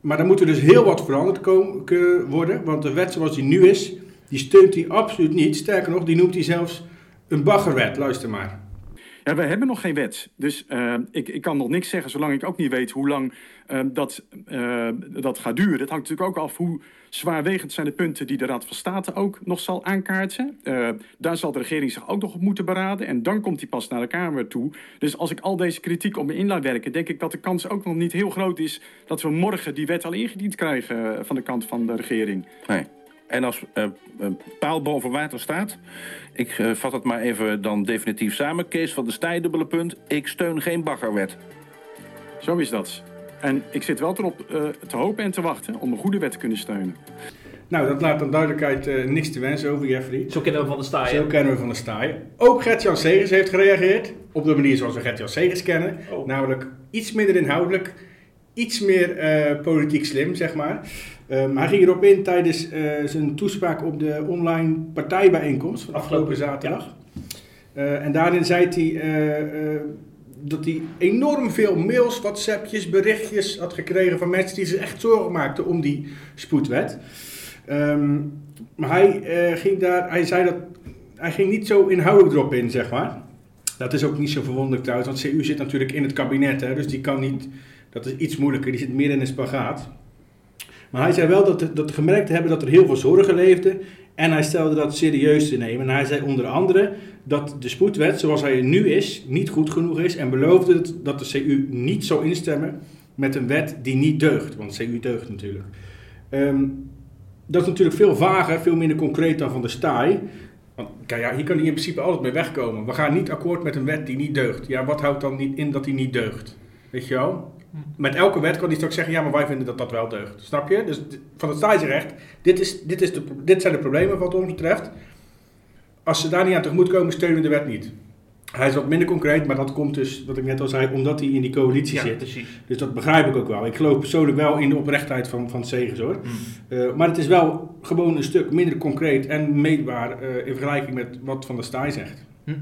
maar dan moet er dus heel wat veranderd komen, worden. Want de wet zoals die nu is, die steunt hij absoluut niet. Sterker nog, die noemt hij zelfs een baggerwet. Luister maar. Ja, wij hebben nog geen wet. Dus eh, ik, ik kan nog niks zeggen zolang ik ook niet weet hoe lang eh, dat, eh, dat gaat duren. Het hangt natuurlijk ook af hoe zwaarwegend zijn de punten die de Raad van State ook nog zal aankaarten. Daar zal de regering zich ook nog op moeten beraden. En dan komt hij pas naar de Kamer toe. Dus als ik al deze kritiek op me in laat werken, denk ik dat de kans ook nog niet heel groot is dat we morgen die wet al ingediend krijgen van de kant van de regering. Nee. En als eh, een paal boven water staat, ik eh, vat het maar even dan definitief samen. Kees van de Staaij, dubbele punt. Ik steun geen baggerwet. Zo is dat. En ik zit wel erop eh, te hopen en te wachten om een goede wet te kunnen steunen. Nou, dat laat dan duidelijkheid eh, niks te wensen over Jeffrey. Zo kennen we van de staaien. Zo kennen we van de staai. Ook Gert-Jan Segers heeft gereageerd. Op de manier zoals we Gert-Jan Segers kennen. Oh. Namelijk iets minder inhoudelijk. Iets meer eh, politiek slim, zeg maar. Um, hij ging erop in tijdens eh, zijn toespraak op de online partijbijeenkomst van afgelopen zaterdag. Uh, en daarin zei hij uh, dat hij enorm veel mails, WhatsAppjes, berichtjes had gekregen van mensen die zich echt zorgen maakten om die spoedwet. Um, maar hij, ging daar, hij zei dat hij ging niet zo inhoudelijk erop in, zeg maar. Dat is ook niet zo verwonderlijk trouwens, want CU zit natuurlijk in het kabinet, hè, dus die kan niet, dat is iets moeilijker, die zit meer in een spagaat. Maar hij zei wel dat, dat gemerkt hebben dat er heel veel zorgen leefden en hij stelde dat serieus te nemen. En hij zei onder andere dat de spoedwet zoals hij er nu is niet goed genoeg is en beloofde dat de CU niet zou instemmen met een wet die niet deugt, want CU deugt natuurlijk. Um, dat is natuurlijk veel vager, veel minder concreet dan van de staai. Want kijk, ja, hier kan hij in principe altijd mee wegkomen. We gaan niet akkoord met een wet die niet deugt. Ja, wat houdt dan niet in dat die niet deugt? Weet je wel? Met elke wet kan hij straks zeggen, ja, maar wij vinden dat dat wel deugt. Snap je? Dus van het staatsrecht, dit, is, dit, is de, dit zijn de problemen wat ons betreft. Als ze daar niet aan tegemoet komen, steunen we de wet niet. Hij is wat minder concreet, maar dat komt dus, wat ik net al zei, omdat hij in die coalitie ja, zit. Precies. Dus dat begrijp ik ook wel. Ik geloof persoonlijk wel in de oprechtheid van, van Segers hoor. Mm. Uh, maar het is wel gewoon een stuk minder concreet en meetbaar uh, in vergelijking met wat Van der Staaij zegt. Hm.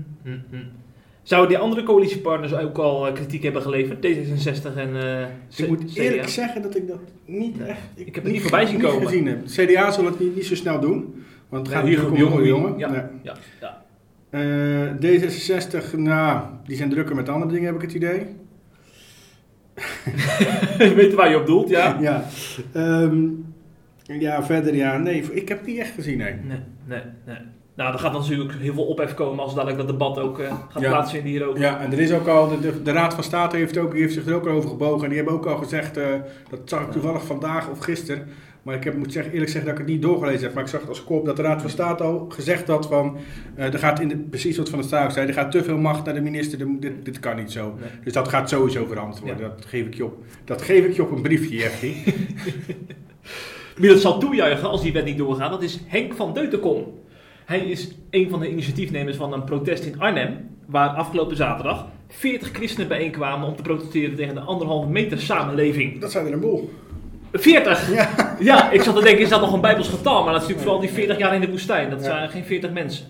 Zouden die andere coalitiepartners ook al uh, kritiek hebben geleverd? D66 en uh, Ik moet eerlijk zeggen dat ik dat niet echt... Ik, ik heb het niet voorbij zien komen. Gezien heb. CDA zal het niet, niet zo snel doen. Want het gaat hier om jonge jongen. Ja, nee. ja, ja. Uh, D66, nou, die zijn drukker met andere dingen, heb ik het idee. Je weet waar je op doelt, ja. Ja, um, ja verder, ja, nee, ik heb die echt gezien, nee. Nee, nee, nee. Nou, er gaat natuurlijk heel veel ophef komen als dadelijk dat debat ook uh, gaat ja. plaatsvinden hierover. Ja, en er is ook al, de, de, de Raad van State heeft, ook, heeft zich er ook over gebogen. En die hebben ook al gezegd, uh, dat zag ik toevallig vandaag of gisteren, Maar ik heb, moet zeggen, eerlijk zeggen dat ik het niet doorgelezen heb. Maar ik zag als kop dat de Raad van State al gezegd had van... eh, er gaat in de, precies wat Van der Staak zei, er gaat te veel macht naar de minister. Dit, dit, dit kan niet zo. Nee. Dus dat gaat sowieso veranderd worden. Dat, geef ik je op, dat geef ik je op een briefje, Jeffrey. Wie dat zal toejuichen als die wet niet doorgaat, dat is Henk van Deutenkom. Hij is een van de initiatiefnemers van een protest in Arnhem, waar afgelopen zaterdag 40 christenen bijeenkwamen om te protesteren tegen de anderhalve meter samenleving. dat zijn er een boel. 40! Ja. ik zat te denken, is dat nog een bijbels getal? Maar dat is natuurlijk vooral die 40 jaar in de woestijn. Dat zijn geen 40 mensen.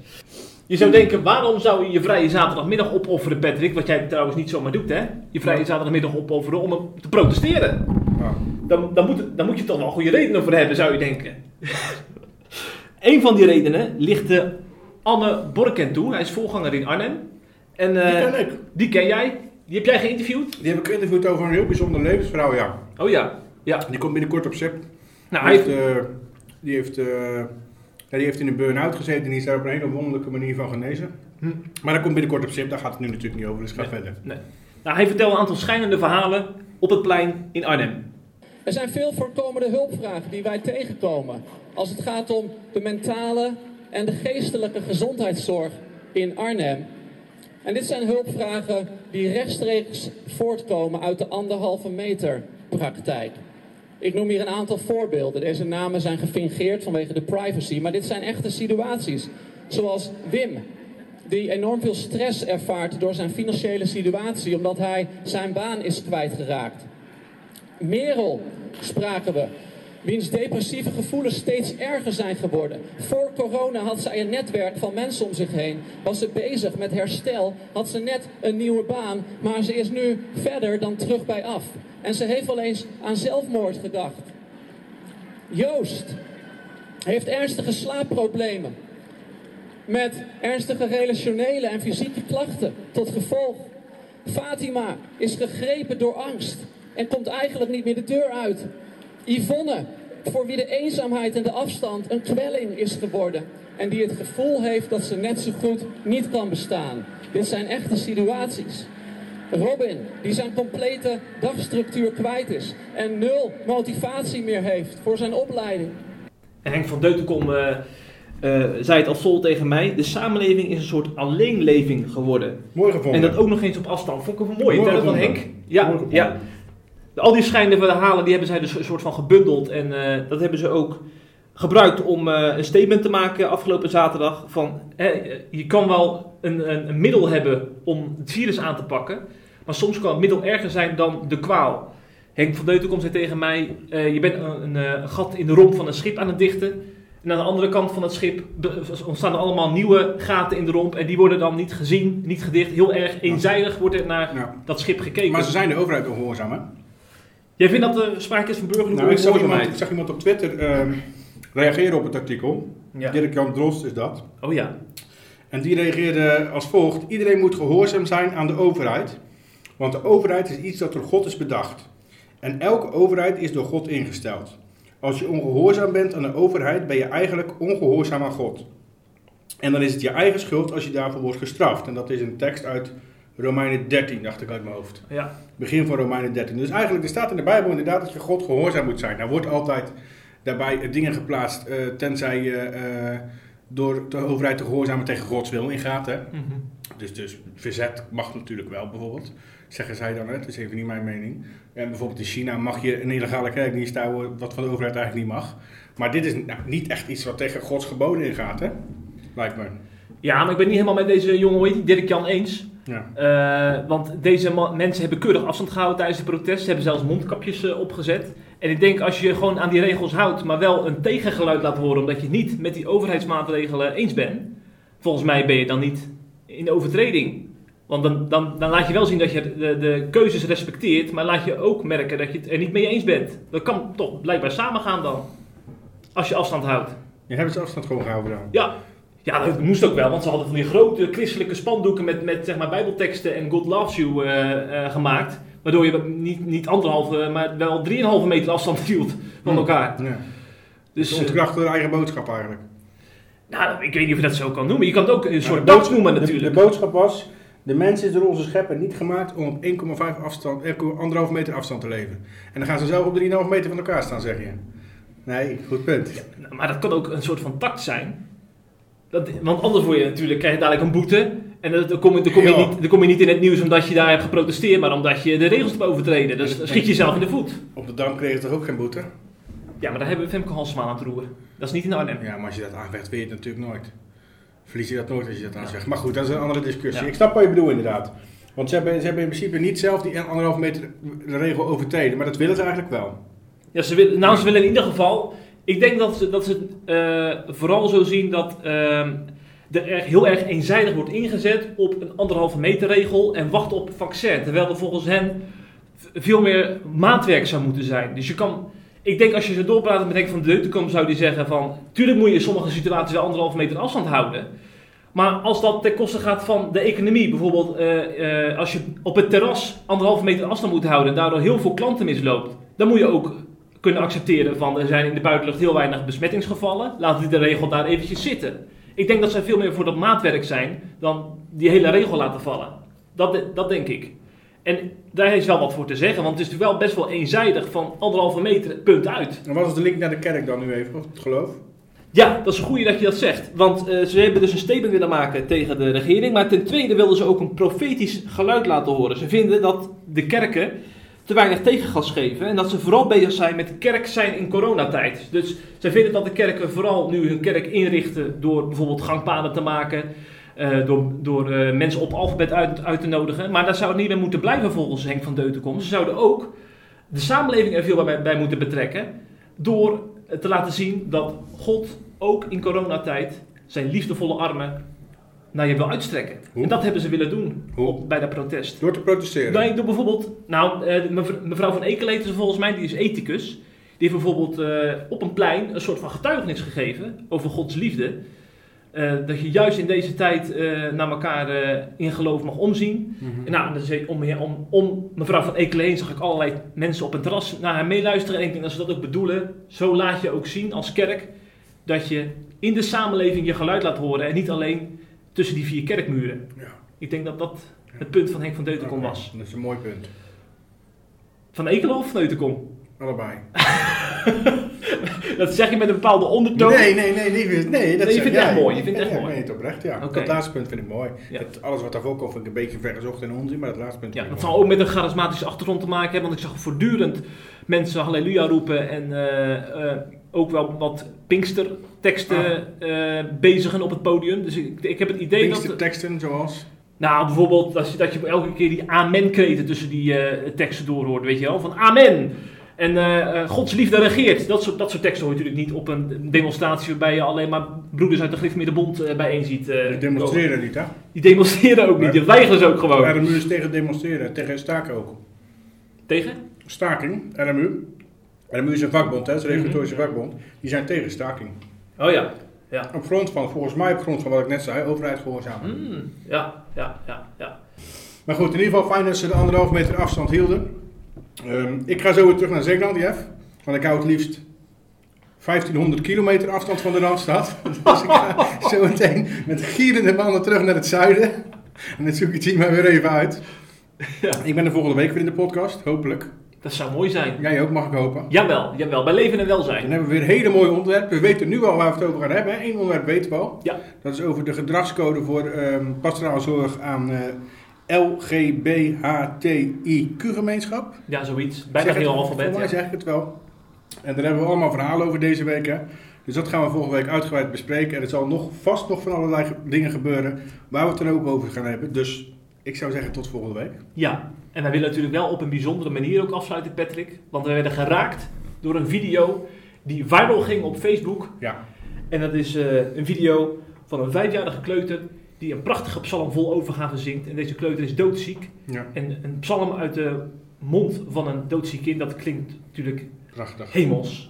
Je zou denken, waarom zou je je vrije zaterdagmiddag opofferen, Patrick? Wat jij trouwens niet zomaar doet, hè? Je vrije zaterdagmiddag opofferen om te protesteren. Ja. Dan, dan, moet, het- dan moet je toch wel goede redenen voor hebben, zou je denken. een van die redenen ligt de Anne Borken toe. Hij is voorganger in Arnhem. En, Die eh, ken ik. Die ken jij. Die heb jij geïnterviewd? Die heb ik geïnterviewd over een heel bijzonder levensverhaal, ja. Oh ja. ja. Die komt binnenkort op SIP. Nou, die, hij heeft, eh, die, heeft, eh, ja, die heeft in een burn-out gezeten en die is daar op een hele wonderlijke manier van genezen. Hm. Maar dat komt binnenkort op SIP, daar gaat het nu natuurlijk niet over, dus ga verder. Nee. Nou, hij vertelde een aantal schijnende verhalen op het plein in Arnhem. Er zijn veel voorkomende hulpvragen die wij tegenkomen als het gaat om de mentale en de geestelijke gezondheidszorg in Arnhem. En dit zijn hulpvragen die rechtstreeks voortkomen uit de anderhalve meter praktijk. Ik noem hier een aantal voorbeelden. Deze namen zijn gefingeerd vanwege de privacy, maar dit zijn echte situaties. Zoals Wim, die enorm veel stress ervaart door zijn financiële situatie omdat hij zijn baan is kwijtgeraakt. Merel spraken we, wiens depressieve gevoelens steeds erger zijn geworden. Voor corona had zij een netwerk van mensen om zich heen. Was ze bezig met herstel, had ze net een nieuwe baan, maar ze is nu verder dan terug bij af. En ze heeft wel eens aan zelfmoord gedacht. Joost heeft ernstige slaapproblemen. Met ernstige relationele en fysieke klachten tot gevolg. Fatima is gegrepen door angst en komt eigenlijk niet meer de deur uit. Yvonne, voor wie de eenzaamheid en de afstand een kwelling is geworden. En die het gevoel heeft dat ze net zo goed niet kan bestaan. Dit zijn echte situaties. Robin, die zijn complete dagstructuur kwijt is en nul motivatie meer heeft voor zijn opleiding. En Henk van Deutenkom eh, eh, zei het al vol tegen mij. De samenleving is een soort alleenleving geworden. Mooi gevonden. En dat ook nog eens op afstand. Vond ik wel mooi. Mooi gevonden. Henk. Ja, Mooi gevonden. ja. Al die schijnende verhalen die hebben zij dus een soort van gebundeld. En eh, dat hebben ze ook gebruikt om eh, een statement te maken afgelopen zaterdag. Van, eh, je kan wel een, een, een middel hebben om het virus aan te pakken. Maar soms kan het middel erger zijn dan de kwaal. Henk van Deutenkom zei tegen mij, eh, je bent een, een, gat in de romp van een schip aan het dichten. En aan de andere kant van het schip ontstaan er allemaal nieuwe gaten in de romp. En die worden dan niet gezien, niet gedicht. Heel erg eenzijdig wordt er naar Ja. dat schip gekeken. Maar ze zijn de overheid ongehoorzaam, hè? Jij vindt dat er sprake is van burgerlijke Nou, ik zag iemand, ik zag iemand op Twitter ehm, reageren op het artikel. Ja. Dirk-Jan Drost is dat. Oh ja. En die reageerde als volgt. Iedereen moet gehoorzaam zijn aan de overheid. Want de overheid is iets dat door God is bedacht. En elke overheid is door God ingesteld. Als je ongehoorzaam bent aan de overheid, ben je eigenlijk ongehoorzaam aan God. En dan is het je eigen schuld als je daarvoor wordt gestraft. En dat is een tekst uit Romeinen 13, dacht ik uit mijn hoofd. Ja. Begin van Romeinen 13. Dus eigenlijk, er staat in de Bijbel inderdaad dat je God gehoorzaam moet zijn. Nou wordt altijd daarbij dingen geplaatst, eh, tenzij je eh, door de overheid te gehoorzamen tegen Gods wil ingaat. Hè? Mhm. Dus, dus verzet mag natuurlijk wel, bijvoorbeeld. Zeggen zij dan, hè? dat is even niet mijn mening. En bijvoorbeeld in China mag je een illegale kerkdienst houden, wat van de overheid eigenlijk niet mag. Maar dit is nou, niet echt iets wat tegen Gods geboden ingaat, hè? Lijkt me. Ja, maar ik ben niet helemaal met deze jongen, hoe heet die, Dirk Jan eens. Ja. Eh, want deze mensen hebben keurig afstand gehouden tijdens de protest. Ze hebben zelfs mondkapjes eh, opgezet. En ik denk als je je gewoon aan die regels houdt, maar wel een tegengeluid laat horen, omdat je het niet met die overheidsmaatregelen eens bent. Volgens mij ben je dan niet in overtreding. Want dan, dan, dan laat je wel zien dat je de, de keuzes respecteert, maar laat je ook merken dat je het er niet mee eens bent. Dat kan toch blijkbaar samengaan dan. Als je afstand houdt. Je hebt ze afstand gewoon gehouden dan. Ja. Ja, dat moest ook wel, want ze hadden van die grote christelijke spandoeken met, met zeg maar bijbelteksten en God loves you eh, eh, gemaakt. Waardoor je niet, niet anderhalve, maar wel drieënhalve meter afstand hield van elkaar. Ja. Dus, eh, ontkrachten hun eigen boodschap eigenlijk. nou, ik weet niet of je dat zo kan noemen. Je kan het ook een soort de dood noemen de- natuurlijk. De, boodschap was, de mens is door onze schepper niet gemaakt om op 1,5 afstand, 1,5 meter afstand te leven. En dan gaan ze zelf op 3,5 meter van elkaar staan, zeg je. Nee, goed punt. Nou, Maar dat kan ook een soort van tact zijn. Dat, want anders word je natuurlijk, krijg je dadelijk een boete. En dan, kom, je- dan, kom je Ja. niet, dan kom je niet in het nieuws omdat je daar hebt geprotesteerd, maar omdat je de regels hebt overtreden. Dus dan schiet je jezelf in de voet. Op de Dam kreeg je toch ook geen boete? Ja, maar daar hebben we Femke Halsema aan het roeren. Dat is niet in Arnhem. Ja, maar als je dat aanvecht, weet je het natuurlijk nooit. Verlies je dat nooit als je dat aanzegt. Maar goed, dat is een andere discussie. Ja. Ik snap wat je bedoelt inderdaad. Want ze hebben, ze hebben in principe niet zelf die anderhalf meter regel overtreden. Maar dat willen ze eigenlijk wel. Ja, ze willen, nou, ze willen in ieder geval. Ik denk dat ze, dat ze eh, vooral zo zien dat ehm, er heel erg eenzijdig wordt ingezet op een anderhalve meter regel en wachten op het vaccin. Terwijl er volgens hen veel meer maatwerk zou moeten zijn. Dus je kan. Ik denk als je zo doorpraat met Henk van Deutenkom zou die zeggen van... Tuurlijk moet je in sommige situaties wel anderhalve meter afstand houden. Maar als dat ten koste gaat van de economie, bijvoorbeeld eh, eh, als je op het terras anderhalve meter afstand moet houden en daardoor heel veel klanten misloopt, dan moet je ook kunnen accepteren van er zijn in de buitenlucht heel weinig besmettingsgevallen. Laten die de regel daar eventjes zitten. Ik denk dat zij veel meer voor dat maatwerk zijn dan die hele regel laten vallen. Dat, dat denk ik. En daar is wel wat voor te zeggen, want het is natuurlijk wel best wel eenzijdig van anderhalve meter, punt uit. En wat is de link naar de kerk dan nu even, of het geloof? Ja, dat is een goede dat je dat zegt. Want eh, ze hebben dus een statement willen maken tegen de regering. Maar ten tweede wilden ze ook een profetisch geluid laten horen. Ze vinden dat de kerken te weinig tegengas geven. En dat ze vooral bezig zijn met kerk zijn in coronatijd. Dus ze vinden dat de kerken vooral nu hun kerk inrichten door bijvoorbeeld gangpaden te maken. eh, door door eh, mensen op alfabet uit, uit te nodigen. Maar daar zou het niet meer moeten blijven volgens Henk van Deutenkom. Ze zouden ook de samenleving er veel bij, bij moeten betrekken. Door te laten zien dat God ook in coronatijd zijn liefdevolle armen naar je wil uitstrekken. Hoe? En dat hebben ze willen doen op, bij dat protest. Door te protesteren. Nee, door bijvoorbeeld, nou, eh, mev- mevrouw van Ekeleten volgens mij, die is ethicus. Die heeft bijvoorbeeld eh, op een plein een soort van getuigenis gegeven over Gods liefde. Eh, dat je juist in deze tijd naar elkaar in geloof mag omzien. Mhm. En nou, dan zei- om, om, om mevrouw van Ekelen heen zag ik allerlei mensen op een terras naar haar meeluisteren. En ik denk dat ze dat ook bedoelen. Zo laat je ook zien als kerk dat je in de samenleving je geluid laat horen. En niet alleen tussen die vier kerkmuren. Ja. Ik denk dat dat het punt van Henk van Deutenkom was. Dat is een mooi punt. Van Ekelen of Deutenkom? Allebei. Dat zeg je met een bepaalde ondertoon. Nee, nee, nee, nee, nee, dat Nee, je vindt het echt mooi, je vindt het echt mooi. Oprecht, ja. Oké. Dat laatste punt vind ik mooi. Ja. Het, alles wat daarvoor komt vind ik een beetje vergezocht en onzin, maar dat laatste punt Ja, vind dat zal ook met een charismatische achtergrond te maken hebben. Want ik zag voortdurend mensen halleluja roepen. En eh, eh, ook wel wat Pinkster-teksten eh, bezigen op het podium. Dus ik, ik heb het idee mooi. dat... teksten zoals... Nou, bijvoorbeeld dat je, dat je elke keer die amen-kreten tussen die eh, teksten doorhoort, weet je wel. Van amen. En eh, Gods liefde regeert. Dat soort, dat soort teksten hoor je natuurlijk niet op een demonstratie waarbij je alleen maar broeders uit de Griffmiddenbond eh bijeen ziet. Die demonstreren niet, hè? Die demonstreren ook niet, die weigeren ze ook gewoon. RMU is tegen demonstreren, tegen staken ook. Tegen? Staking, RMU. RMU is een vakbond, hè? Het is een regulatorische vakbond. Die zijn tegen staking. Oh ja. Ja. Op grond van, volgens mij op grond van wat ik net zei, overheid gehoorzamen. Mm, ja, ja, ja, ja. Maar goed, in ieder geval fijn dat ze de anderhalve meter afstand hielden. Ehm, ik ga zo weer terug naar Zeeland, Jeff. Want ik hou het liefst 1500 kilometer afstand van de Randstad. Dus ik ga zo meteen met gierende banden terug naar het zuiden. En dan zoek ik het hier maar weer even uit. Ja. Ik ben er volgende week weer in de podcast, hopelijk. Dat zou mooi zijn. Jij ook, mag ik hopen. Jawel, jawel, bij leven en Dan welzijn. hebben we weer hele mooie onderwerpen. We weten nu al waar we het over gaan hebben. Eén onderwerp weten we al. Ja. Dat is over de gedragscode voor ehm pastorale zorg aan eh LGBTIQ-gemeenschap. Ja, zoiets. Bijna heel alfabet. Voor mij Ja. zeg ik het wel. En daar hebben we allemaal verhalen over deze week. Hè? Dus dat gaan we volgende week uitgebreid bespreken. En er zal nog, vast nog van allerlei ge- dingen gebeuren waar we het dan ook over gaan hebben. Dus ik zou zeggen tot volgende week. ja, en wij willen natuurlijk wel op een bijzondere manier ook afsluiten, Patrick. Want we werden geraakt door een video die viral ging op Facebook. Ja. En dat is eh, een video van een vijfjarige kleuter die een prachtige psalm vol overgave zingt. En deze kleuter is doodziek. ja, En een psalm uit de mond van een doodziek kind, dat klinkt natuurlijk prachtig. hemels.